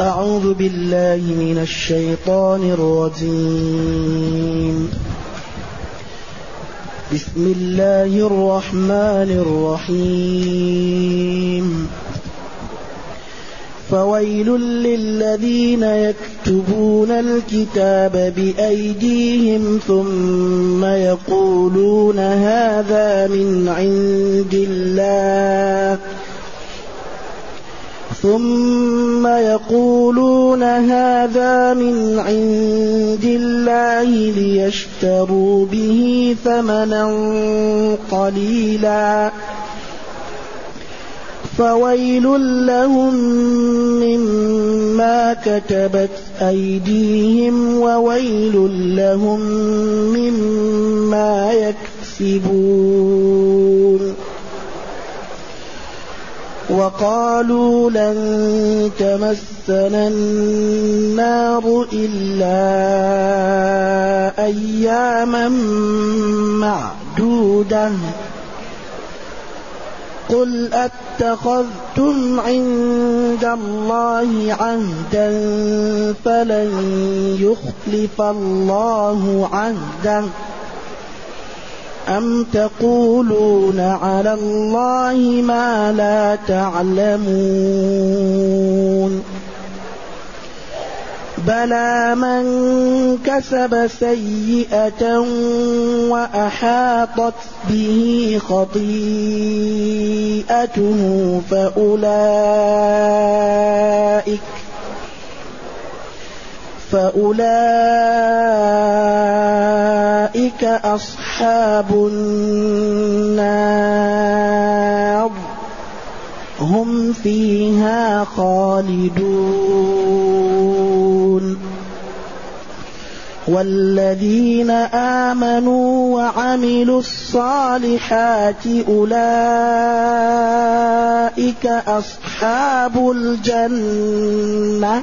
أعوذ بالله من الشيطان الرجيم. بسم الله الرحمن الرحيم. فويل للذين يكتبون الكتاب بأيديهم ثم يقولون هذا من عند الله. ثم يقولون هذا من عند الله ليشتروا به ثمنا قليلا. فويل لهم مما كتبت أيديهم وويل لهم مما يكسبون. وقالوا لن تمسنا النار إلا أياما معدودة. قل أتخذتم عند الله عهدا فلن يخلف الله عهده أم تقولون على الله ما لا تعلمون بلى من كسب سيئة وأحاطت به خطيئته فأولئك فأولئك أصحاب النار. هم فيها خالدون. والذين آمنوا وعملوا الصالحات أولئك أصحاب الجنة.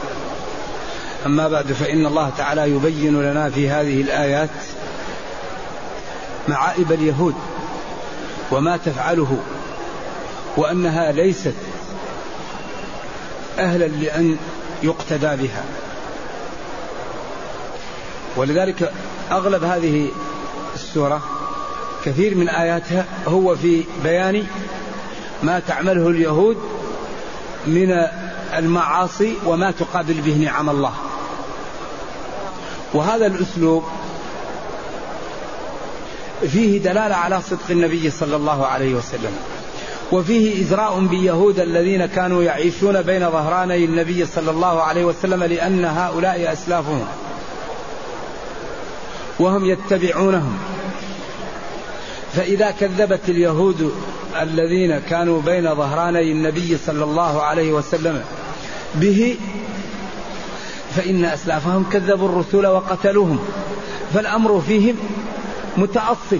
أما بعد فإن الله تعالى يبين لنا في هذه الآيات معائب اليهود وما تفعله وأنها ليست أهلا لأن يقتدى بها. ولذلك أغلب هذه السورة كثير من آياتها هو في بيان ما تعمله اليهود من المعاصي وما تقابل به نعم الله. وهذا الأسلوب فيه دلالة على صدق النبي صلى الله عليه وسلم. وفيه إزراء باليهود الذين كانوا يعيشون بين ظهراني النبي صلى الله عليه وسلم لأن هؤلاء أسلافهم. وهم يتبعونهم. فإذا كذبت اليهود الذين كانوا بين ظهراني النبي صلى الله عليه وسلم به فإن أسلافهم كذبوا الرسل وقتلوهم فالأمر فيهم متأصل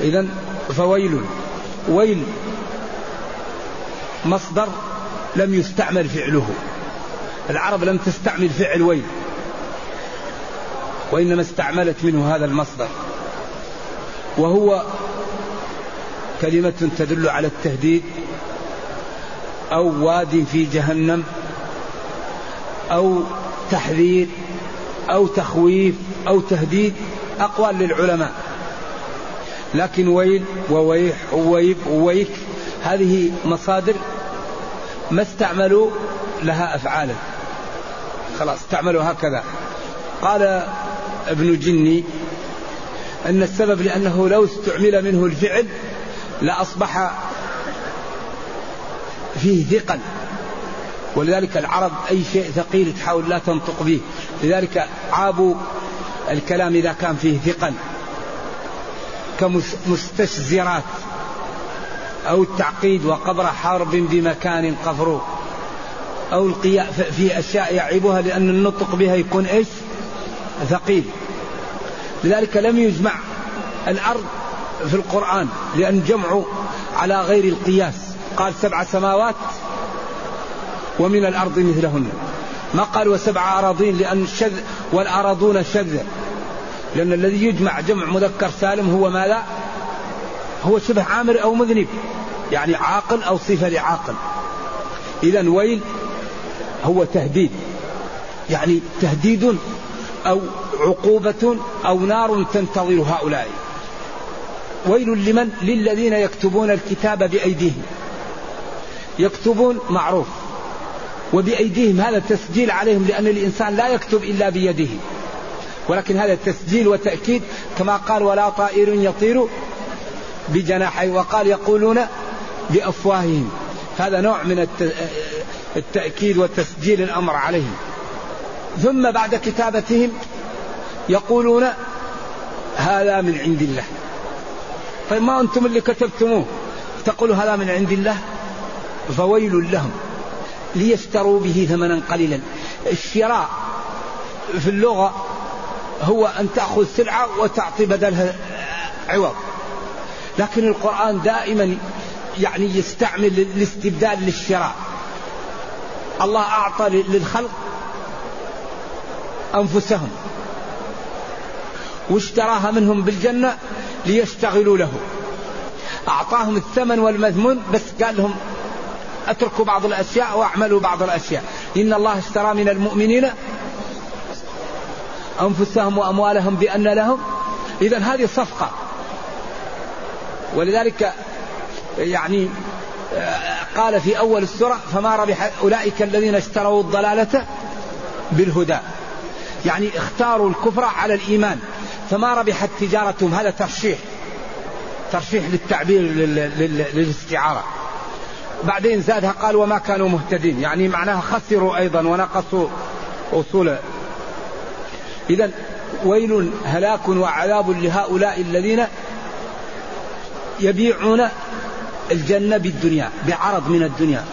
إذا فويل ويل مصدر لم يستعمل فعله. العرب لم تستعمل فعل ويل وإنما استعملت منه هذا المصدر. وهو كلمة تدل على التهديد أو واد في جهنم. أو تحذير أو تخويف أو تهديد أقوال للعلماء. لكن ويل وويح وويب وويك هذه مصادر ما استعملوا لها أفعالا خلاص استعملوا هكذا. قال ابن جني أن السبب لأنه لو استعمل منه الفعل لأصبح فيه ثقل. ولذلك العرب أي شيء ثقيل تحاول لا تنطق به. لذلك عابوا الكلام إذا كان فيه ثقل. كمستشزرات أو التعقيد وقبر حرب بمكان قفر أو القياء في أشياء يعيبها لأن النطق بها يكون إيش؟ ثقيل. لذلك لم يجمع الأرض في القرآن لأن جمعوا على غير القياس. قال سبع سماوات ومن الأرض مثلهن. ما قال وسبع أراضين لأن الشذ والأراضون شذ. لأن الذي يجمع جمع مذكر سالم هو ماذا؟ هو شبه عامر أو مذنب. يعني عاقل أو صفة لعاقل. إذا ويل هو تهديد. يعني تهديد أو عقوبة أو نار تنتظر هؤلاء. ويل لمن؟ للذين يكتبون الكتاب بأيديهم. يكتبون معروف. وبأيديهم هذا تسجيل عليهم لأن الإنسان لا يكتب إلا بيده. ولكن هذا تسجيل وتأكيد كما قال ولا طائر يطير بجناحي وقال يقولون بأفواههم. هذا نوع من التأكيد وتسجيل الأمر عليهم. ثم بعد كتابتهم يقولون هذا من عند الله. طيب ما أنتم اللي كتبتموه؟ تقولوا هذا من عند الله؟ فويل لهم. ليشتروا به ثمنا قليلا. الشراء في اللغة هو أن تأخذ سلعة وتعطي بدلها عوض. لكن القرآن دائما يعني يستعمل الاستبدال للشراء. الله أعطى للخلق أنفسهم واشتراها منهم بالجنة ليشتغلوا له. أعطاهم الثمن والمذمون بس قال لهم أتركوا بعض الأشياء وأعملوا بعض الأشياء. إن الله اشترى من المؤمنين أنفسهم وأموالهم بأن لهم. إذا هذه صفقة. ولذلك يعني قال في أول السورة فما ربح أولئك الذين اشتروا الضلالة بالهدى. يعني اختاروا الكفر على الإيمان. فما ربحت تجارتهم؟ هذا ترشيح. ترشيح للتعبير للاستعارة. بعدين زادها قال وما كانوا مهتدين. يعني معناها خسروا أيضا ونقصوا أصول إذا ويل هلاك وعذاب لهؤلاء الذين يبيعون الجنة بالدنيا بعرض من الدنيا.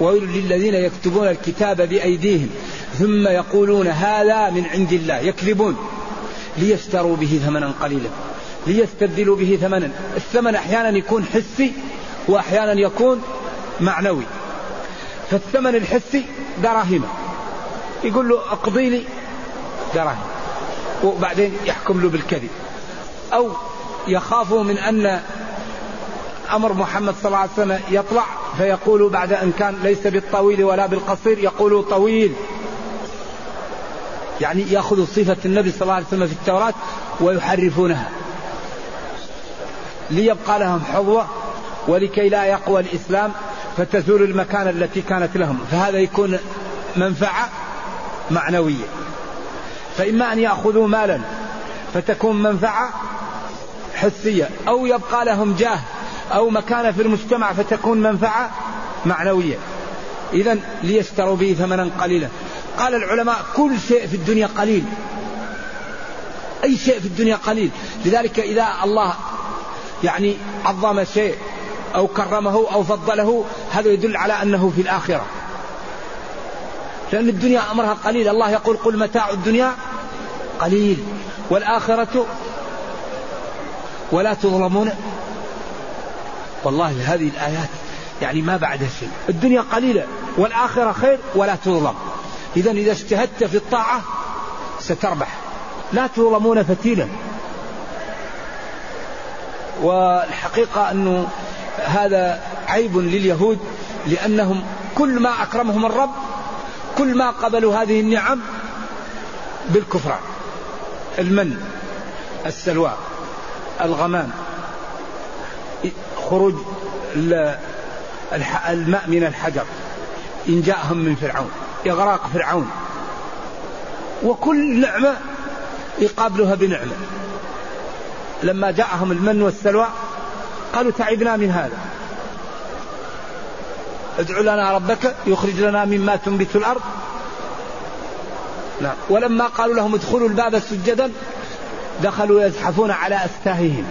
ويل للذين يكتبون الكتاب بأيديهم ثم يقولون هذا من عند الله. يكذبون. ليشتروا به ثمنا قليلا. ليستبدلوا به ثمنا. الثمن أحيانا يكون حسي وأحيانا يكون معنوي. فالثمن الحسي دراهم. يقول له أقضي لي دراهم. وبعدين يحكم له بالكذب. أو يخافوا من أن أمر محمد صلى الله عليه وسلم يطلع فيقول بعد أن كان ليس بالطويل ولا بالقصير يقول طويل. يعني يأخذ صفة النبي صلى الله عليه وسلم في التوراة ويحرفونها. ليبقى لهم حظوة ولكي لا يقوى الإسلام فتزول المكان التي كانت لهم. فهذا يكون منفعة معنوية. فإما أن يأخذوا مالا فتكون منفعة حسية. أو يبقى لهم جاه أو مكانة في المجتمع فتكون منفعة معنوية. إذا ليشتروا به ثمنا قليلا. قال العلماء كل شيء في الدنيا قليل. أي شيء في الدنيا قليل. لذلك إذا الله يعني عظم شيء أو كرمه أو فضله هذا يدل على أنه في الآخرة. لأن الدنيا أمرها قليل. الله يقول قل متاع الدنيا قليل والآخرة ولا تظلمون. والله هذه الآيات يعني ما بعد شيء. الدنيا قليلة والآخرة خير ولا تظلم. إذا إذا اجتهدت في الطاعة ستربح. لا تظلمون فتيلا. والحقيقة أنه هذا عيب لليهود لأنهم كل ما أكرمهم الرب كل ما قبلوا هذه النعم بالكفران. المن السلوى الغمام خروج الماء من الحجر إن جاءهم من فرعون إغراق فرعون. وكل نعمة يقابلها بنعمة. لما جاءهم المن والسلوى قالوا تعبنا من هذا. ادع لنا ربك يخرج لنا مما تنبت الأرض. نعم. ولما قالوا لهم ادخلوا الباب سجدا دخلوا يزحفون على أستاههم.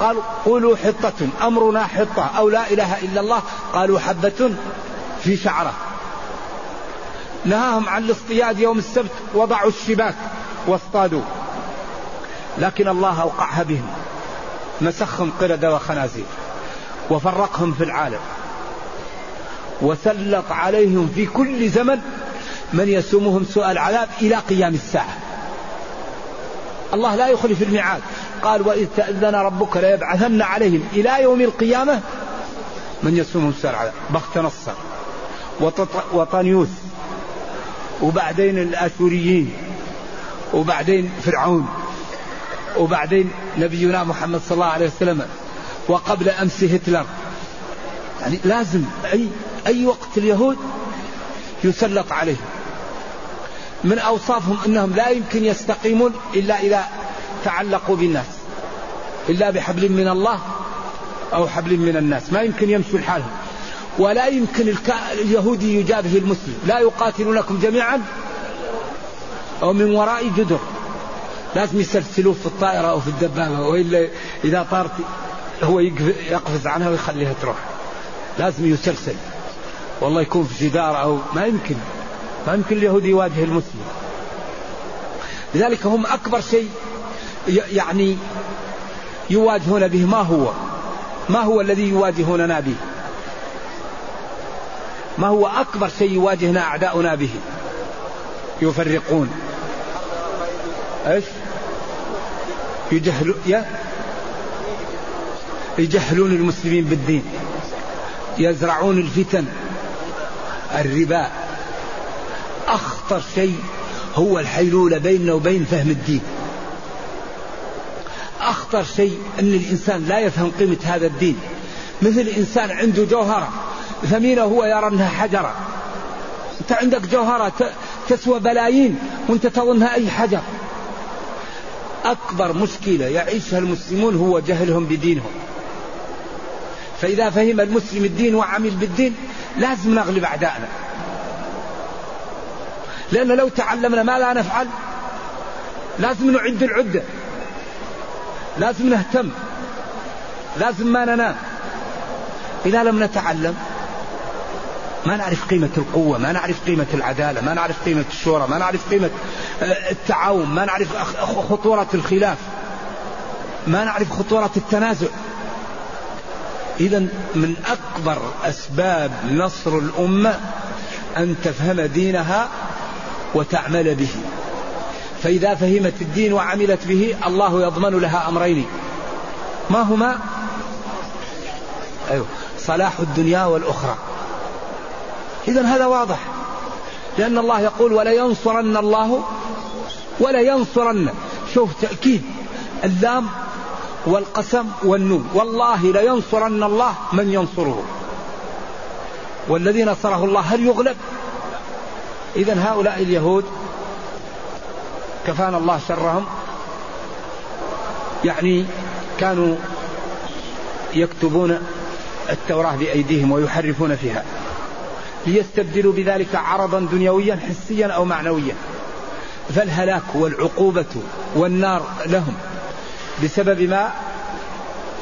قالوا قولوا حطة أمرنا حطة أو لا إله إلا الله. قالوا حبة في شعرة. نهاهم عن الاصطياد يوم السبت وضعوا الشباك واصطادوا. لكن الله أوقعها بهم. مسخهم قردة وخنازير وفرقهم في العالم وسلط عليهم في كل زمن من يسومهم سوء العذاب إلى قيام الساعة. الله لا يخلف الميعاد. قال وإذ تأذن ربك ليبعثن عليهم إلى يوم القيامة من يسومهم سوء العذاب. بخت نصر وطنيوس وبعدين الآشوريين وبعدين فرعون. وبعدين نبينا محمد صلى الله عليه وسلم وقبل أمس هتلر. يعني لازم أي أي وقت اليهود يسلط عليهم. من أوصافهم أنهم لا يمكن يستقيمون إلا إذا تعلقوا بالناس. إلا بحبل من الله أو حبل من الناس. ما يمكن يمشوا لحالهم. ولا يمكن اليهودي يجابه المسلم. لا يقاتلونكم جميعا أو من وراء جدر. لازم يسلسلوه في الطائرة أو في الدبابة وإلا إذا طارت هو يقفز عنها ويخليها تروح. لازم يسلسل. والله يكون في جدار أو ما يمكن. ما يمكن اليهودي يواجه المسلم. لذلك هم أكبر شيء يعني يواجهون به ما هو. ما هو الذي يواجهوننا به؟ ما هو أكبر شيء يواجهنا أعداؤنا به؟ يفرقون. إيش؟ يجهل يجهلون المسلمين بالدين. يزرعون الفتن. الربا. أخطر شيء هو الحيلولة بيننا وبين فهم الدين. أخطر شيء أن الإنسان لا يفهم قيمة هذا الدين. مثل إنسان عنده جوهرة. ثمينة هو يرى أنها حجرة. أنت عندك جوهرة تسوى بلايين وأنت تظنها أي حجر. أكبر مشكلة يعيشها المسلمون هو جهلهم بدينهم. فإذا فهم المسلم الدين وعمل بالدين لازم نغلب أعدائنا لأن لو تعلمنا ما لا نفعل لازم نعد العدة. لازم نهتم. لازم ما ننام. إذا لم نتعلم ما نعرف قيمة القوة ما نعرف قيمة العدالة ما نعرف قيمة الشورى ما نعرف قيمة آه، التعاون ما نعرف خطورة الخلاف. ما نعرف خطورة التنازع. إذا من أكبر أسباب نصر الأمة أن تفهم دينها وتعمل به. فإذا فهمت الدين وعملت به الله يضمن لها أمرين. ما هما؟ أيوه صلاح الدنيا والأخرى. إذا هذا واضح. لأن الله يقول ولينصرن الله ولينصرن. شوف تأكيد. اللام والقسم والنون. والله لينصرن الله من ينصره. والذي نصره الله هل يغلب؟ إذا هؤلاء اليهود كفانا الله شرهم. يعني كانوا يكتبون التوراة بأيديهم ويحرفون فيها. ليستبدلوا بذلك عرضا دنيويا حسيا أو معنويا. فالهلاك والعقوبة والنار لهم. بسبب ما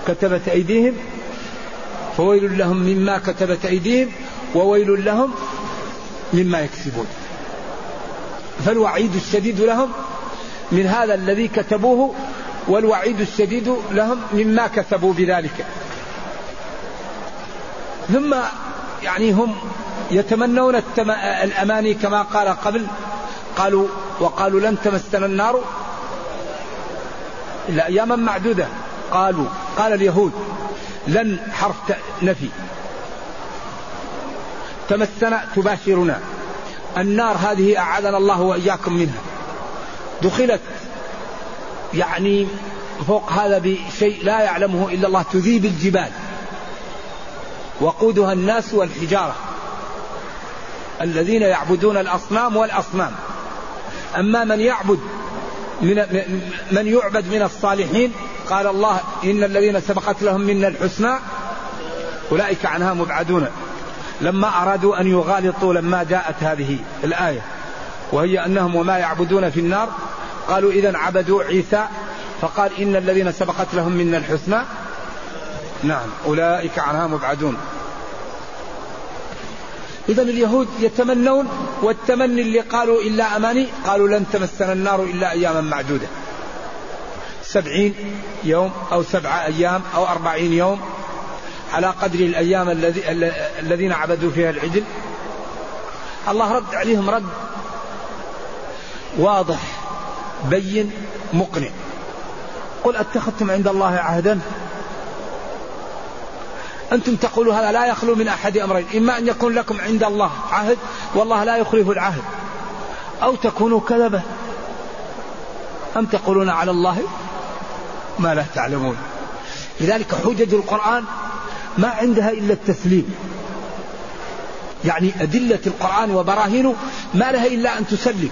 كتبت أيديهم فويل لهم مما كتبت أيديهم وويل لهم مما يكسبون. فالوعيد الشديد لهم من هذا الذي كتبوه والوعيد الشديد لهم مما كسبوا بذلك. ثم يعني هم يتمنون الأماني كما قال قبل قالوا وقالوا لن تمسنا النار. إلا أياما معدودة؟ قالوا قال اليهود لن حرف نفي. تمسنا تباشرنا. النار هذه أعاذنا الله وإياكم منها. دخلت يعني فوق هذا بشيء لا يعلمه إلا الله تذيب الجبال. وقودها الناس والحجارة. الذين يعبدون الأصنام والأصنام. أما من يعبد من من يعبد من الصالحين قال الله إن الذين سبقت لهم منا الحسنى أولئك عنها مبعدون. لما أرادوا أن يغالطوا لما جاءت هذه الآية. وهي أنهم وما يعبدون في النار. قالوا إذا عبدوا عيسى فقال إن الذين سبقت لهم منا الحسنى. نعم أولئك عنها مبعدون. إذا اليهود يتمنون والتمني اللي قالوا إلا أماني قالوا لن تمسنا النار إلا أياما معدودة. سبعين يوم أو سبعة أيام أو أربعين يوم على قدر الأيام الذي الذين عبدوا فيها العجل. الله رد عليهم رد واضح بين مقنع. قل أتخذتم عند الله عهدا؟ أنتم تقولوا هذا لا يخلو من أحد أمرين إما أن يكون لكم عند الله عهد والله لا يخلف العهد أو تكونوا كذبة. أم تقولون على الله ما لا تعلمون؟ لذلك حجج القرآن ما عندها إلا التسليم. يعني أدلة القرآن وبراهينه ما لها إلا أن تسلم.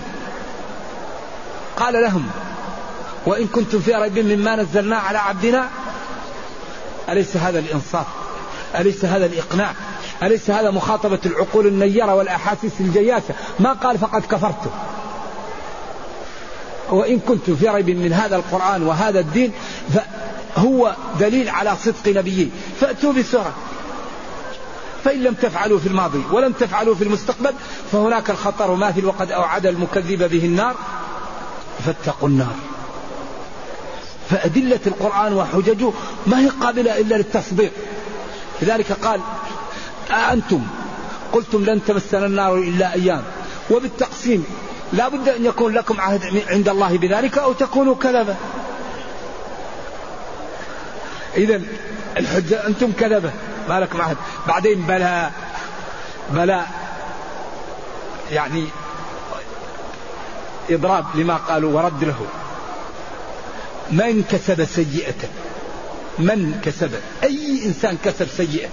قال لهم وإن كنتم في ريب مما نزلنا على عبدنا أليس هذا الإنصاف؟ أليس هذا الإقناع؟ أليس هذا مخاطبة العقول النيرة والأحاسيس الجياشة ما قال فقد كفرت. وإن كنتم في ريب من هذا القرآن وهذا الدين فهو دليل على صدق نبيه فأتوا بسورة. فإن لم تفعلوا في الماضي ولم تفعلوا في المستقبل فهناك الخطر ماثل وقد أوعد المكذب به النار. فاتقوا النار. فأدلة القرآن وحججه ما هي قابلة إلا للتصديق لذلك قال أأنتم؟ قلتم لن تمسنا النار إلا أيام. وبالتقسيم لا بد أن يكون لكم عهد عند الله بذلك أو تكونوا كذبة. إذا الحجة أنتم كذبة. ما لكم عهد. بعدين بلا بلا يعني إضراب لما قالوا ورد له. من كسب سيئة؟ من كسب؟ أي إنسان كسب سيئة.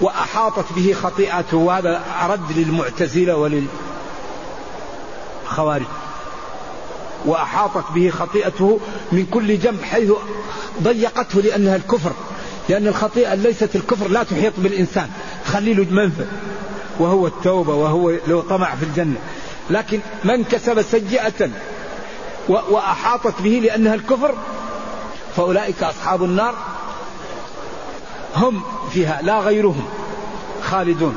وأحاطت به خطيئته وهذا رد للمعتزلة وللخوارج. وأحاطت به خطيئته من كل جنب حيث ضيقته لأنها الكفر. لأن الخطيئة ليست الكفر لا تحيط بالإنسان. خلي له منفذ. وهو التوبة وهو لو طمع في الجنة. لكن من كسب سيئة وأحاطت به لأنها الكفر فأولئك أصحاب النار هم فيها لا غيرهم خالدون.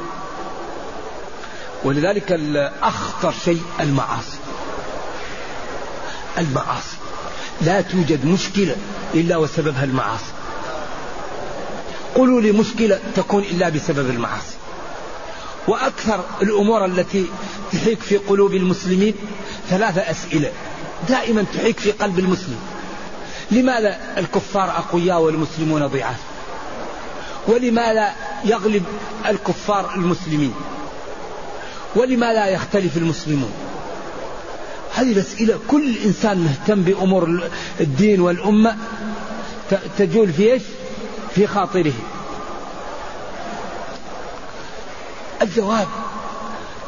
ولذلك أخطر شيء المعاصي. المعاصي. لا توجد مشكلة إلا وسببها المعاصي. قولوا لي مشكلة تكون إلا بسبب المعاصي. وأكثر الأمور التي تحيك في قلوب المسلمين ثلاثة أسئلة. دائما تحيك في قلب المسلم. لماذا الكفار أقوياء والمسلمون ضعاف؟ ولماذا يغلب الكفار المسلمين؟ ولماذا يختلف المسلمون؟ هذه الأسئلة كل إنسان مهتم بأمور الدين والأمة تجول في إيش؟ في خاطره. الجواب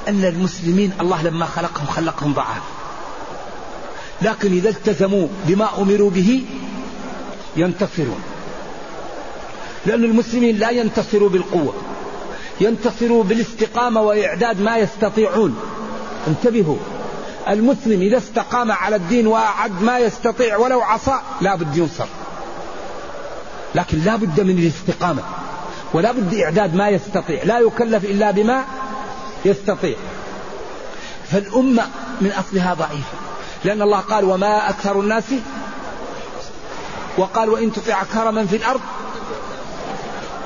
أن المسلمين الله لما خلقهم خلقهم ضعاف. لكن إذا التزموا بما أمروا به ينتصرون. لأن المسلمين لا ينتصروا بالقوة ينتصروا بالاستقامة وإعداد ما يستطيعون. انتبهوا المسلم إذا استقام على الدين وأعد ما يستطيع ولو عصى لا بد ينصر. لكن لا بد من الاستقامة ولا بد إعداد ما يستطيع لا يكلف إلا بما يستطيع. فالأمة من أصلها ضعيفة. لأن الله قال وما أكثر الناس وقال وإن تطع أكثر من في الأرض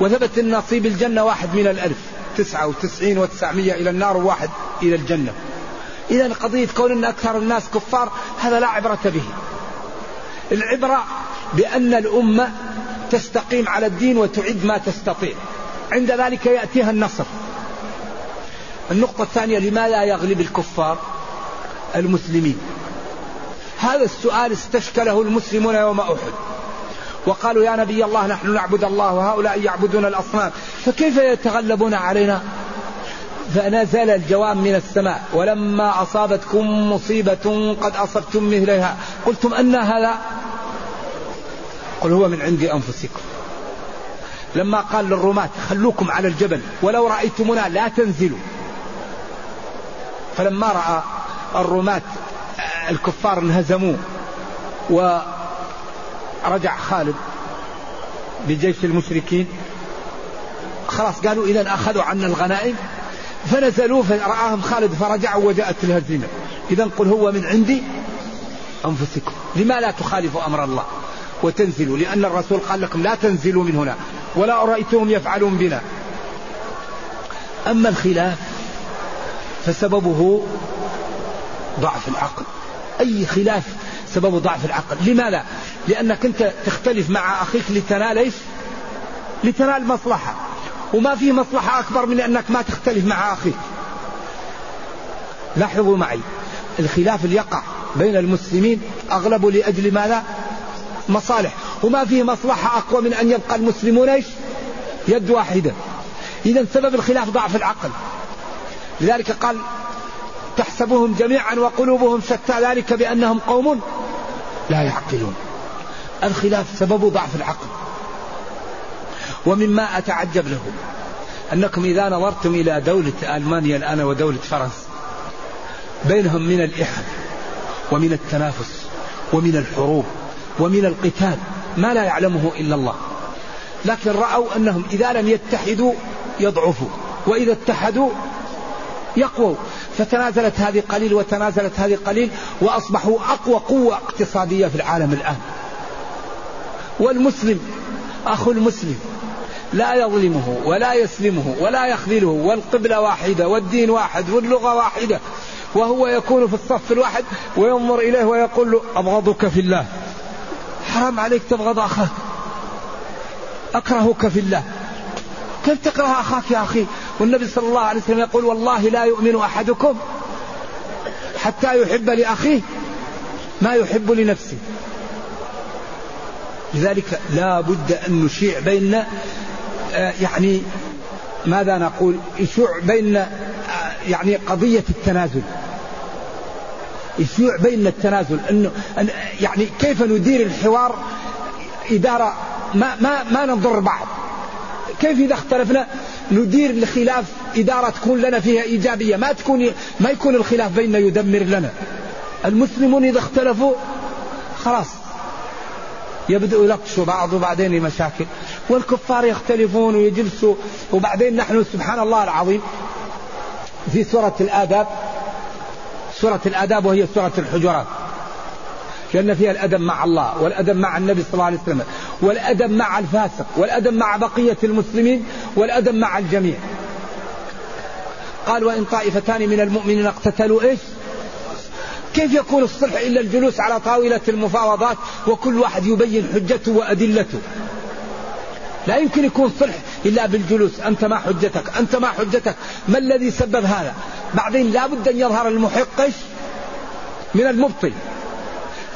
وثبت النصيب الجنة واحد من الألف تسعة وتسعين وتسعمية إلى النار وواحد إلى الجنة. إذا قضية كون أن أكثر الناس كفار هذا لا عبرة به. العبرة بأن الأمة تستقيم على الدين وتعد ما تستطيع. عند ذلك يأتيها النصر. النقطة الثانية لماذا يغلب الكفار المسلمين؟ هذا السؤال استشكله المسلمون يوم أحد. وقالوا يا نبي الله نحن نعبد الله وهؤلاء يعبدون الأصنام. فكيف يتغلبون علينا؟ فنزل الجواب من السماء. ولما أصابتكم مصيبة قد أصبتم مثلها. قلتم أن هذا؟ قل هو من عند أنفسكم. لما قال للرماة خلوكم على الجبل ولو رأيتمونا لا تنزلوا. فلما رأى الرماة الكفار انهزموا ورجع خالد بجيش المشركين. خلاص قالوا إذا أخذوا عنا الغنائم. فنزلوا فرآهم خالد فرجعوا وجاءت الهزيمة. إذا قل هو من عندي أنفسكم. لما لا تخالفوا أمر الله؟ وتنزلوا. لأن الرسول قال لكم لا تنزلوا من هنا ولا رأيتهم يفعلون بنا. أما الخلاف فسببه ضعف العقل. أي خلاف سببه ضعف العقل. لماذا؟ لأنك أنت تختلف مع أخيك لتنال إيش لتنال مصلحة وما في مصلحة أكبر من أنك ما تختلف مع أخيك. لاحظوا معي الخلاف اللي يقع بين المسلمين أغلب لأجل ماذا؟ مصالح. وما فيه مصلحة أقوى من أن يبقى المسلمون إيش؟ يد واحدة. إذا سبب الخلاف ضعف العقل. لذلك قال تحسبهم جميعا وقلوبهم شتى ذلك بأنهم قوم لا يعقلون. الخلاف سبب ضعف العقل. ومما أتعجب له أنكم إذا نظرتم إلى دولة ألمانيا الآن ودولة فرنسا بينهم من الإحن ومن التنافس ومن الحروب ومن القتال ما لا يعلمه إلا الله. لكن رأوا أنهم إذا لم يتحدوا يضعفوا وإذا اتحدوا يقووا. فتنازلت هذه قليل وتنازلت هذه قليل وأصبحوا أقوى قوة اقتصادية في العالم الآن. والمسلم أخو المسلم لا يظلمه ولا يسلمه ولا يخذله والقبلة واحدة والدين واحد واللغة واحدة وهو يكون في الصف الواحد وينظر إليه ويقول له أبغضك في الله. حرام عليك تبغض أخاك. أكرهك في الله. كيف تكره أخاك يا أخي؟ والنبي صلى الله عليه وسلم يقول والله لا يؤمن أحدكم حتى يحب لأخيه ما يحب لنفسه. لذلك لا بد أن نشيع بيننا آه، يعني ماذا نقول؟ يشوع بيننا آه، يعني قضية التنازل. يشيع بيننا التنازل انه يعني كيف ندير الحوار اداره ما ما ما نضر بعض؟ كيف إذا اختلفنا؟ ندير الخلاف إدارة تكون لنا فيها إيجابية. ما تكون ما يكون الخلاف بيننا يدمر لنا. المسلمون إذا اختلفوا خلاص. يبدأوا يلطشوا بعض وبعدين مشاكل. والكفار يختلفون ويجلسوا. وبعدين نحن سبحان الله العظيم في سورة الآداب. سورة الآداب وهي سورة الحجرات. لأن فيها الأدب مع الله والأدب مع النبي صلى الله عليه وسلم. والأدب مع الفاسق والأدب مع بقية المسلمين والأدب مع الجميع. قال وإن طائفتان من المؤمنين اقتتلوا إيش؟ كيف يكون الصلح إلا الجلوس على طاولة المفاوضات وكل واحد يبين حجته وأدلته؟ لا يمكن يكون صلح إلا بالجلوس. أنت ما حجتك أنت ما حجتك. ما الذي سبب هذا؟ بعدين لا بد أن يظهر المحقش من المبطل.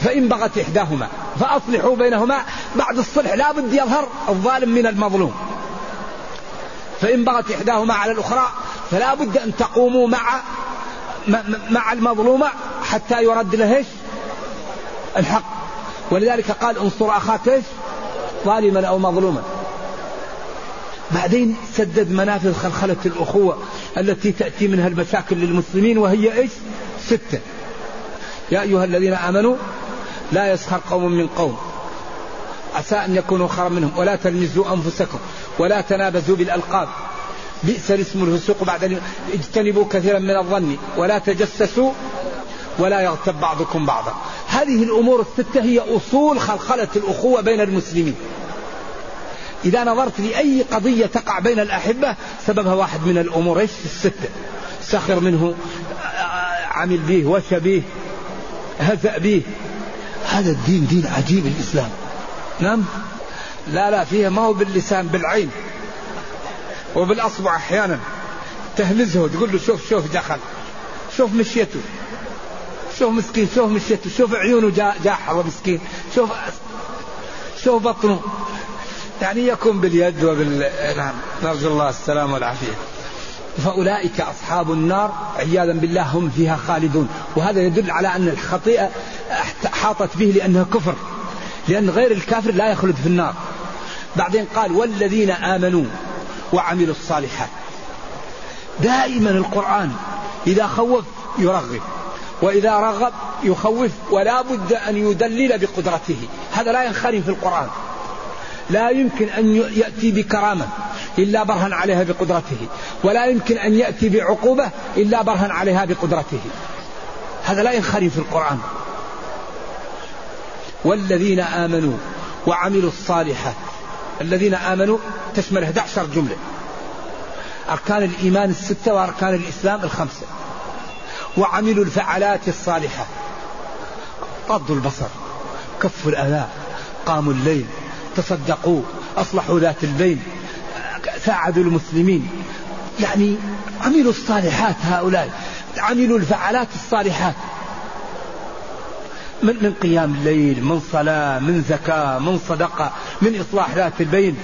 فإن بغت إحداهما فأصلحوا بينهما. بعد الصلح لا بد يظهر الظالم من المظلوم. فإن بغت إحداهما على الأخرى فلا بد أن تقوموا مع مع المظلومة حتى يرد له إيش؟ الحق. ولذلك قال انصر أخاك إيش؟ ظالما أو مظلوما. بعدين سدد منافذ خلخلة الأخوة التي تأتي منها المشاكل للمسلمين وهي إيش؟ ستة. يا أيها الذين آمنوا لا يسخر قوم من قوم. عسى أن يكونوا خيرا منهم. ولا تلمزوا أنفسكم. ولا تنابزوا بالألقاب. بئس الاسم الفسوق بعد اجتنبوا كثيرا من الظن. ولا تجسسوا. ولا يغتب بعضكم بعضا. هذه الأمور الستة هي أصول خلخلة الأخوة بين المسلمين. إذا نظرت لأي قضية تقع بين الأحبة سببها واحد من الأمور. إيش الستة؟ سخر منه عمل به وشى به هزأ به. هذا الدين دين عجيب الإسلام. نعم؟ لا لا فيها ما هو باللسان بالعين. وبالأصبع أحيانا. تهمزه تقول له شوف شوف دخل شوف مشيته. شوف مسكين شوف مشيته. شوف عيونه جاحظة مسكين شوف شوف بطنه. يعني يكون باليد وبال نعم. نرجو الله السلامة والعافية. فأولئك أصحاب النار عياذا بالله هم فيها خالدون. وهذا يدل على أن الخطيئة حاطت به لأنها كفر لأن غير الكافر لا يخلد في النار. بعدين قال والذين آمنوا وعملوا الصالحات دائما القرآن إذا خوف يرغب وإذا رغب يخوف ولا بد أن يدلل بقدرته. هذا لا ينخرم في القرآن. لا يمكن أن يأتي بكرامة إلا برهن عليها بقدرته ولا يمكن أن يأتي بعقوبة إلا برهن عليها بقدرته. هذا لا ينخري في القرآن. والذين آمنوا وعملوا الصالحات. الذين آمنوا تشمل 11 جملة. أركان الإيمان الستة وأركان الإسلام الخمسة. وعملوا الفعلات الصالحة. غضوا البصر كفوا الأذى قاموا الليل تصدقوا أصلحوا ذات البين ساعدوا المسلمين. يعني عملوا الصالحات هؤلاء. عملوا الفعلات الصالحات. من من قيام الليل من صلاة من زكاة من صدقة من إصلاح ذات البين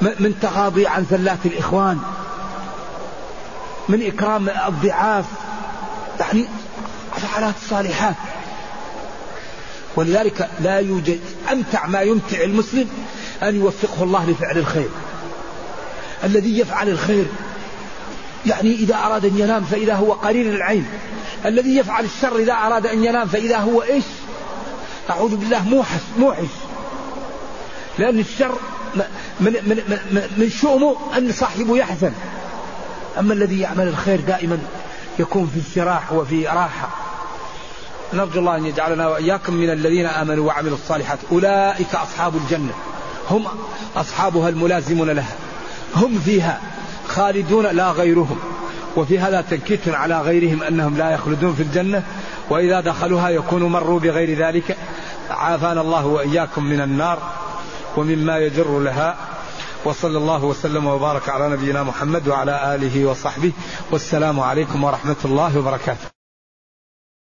من تغاضي عن زلات الإخوان من إكرام الضعاف يعني فعلات الصالحات ولذلك لا يوجد أمتع ما يمتع المسلم أن يوفقه الله لفعل الخير. الذي يفعل الخير يعني إذا أراد أن ينام فإذا هو قرير العين. الذي يفعل الشر إذا أراد أن ينام فإذا هو إيش؟ أعوذ بالله موحش موحش لأن الشر من, من, من, من شؤمه أن صاحبه يحزن. أما الذي يعمل الخير دائما يكون في استراح وفي راحة. نرجو الله أن يجعلنا وإياكم من الذين آمنوا وعملوا الصالحات. أولئك أصحاب الجنة. هم أصحابها الملازمون لها. هم فيها. خالدون لا غيرهم. وفي هذا تنكيت على غيرهم أنهم لا يخلدون في الجنة وإذا دخلوها يكونوا مروا بغير ذلك. عافانا الله وإياكم من النار ومما يجر لها. وصلى الله وسلم وبارك على نبينا محمد وعلى آله وصحبه. والسلام عليكم ورحمة الله وبركاته.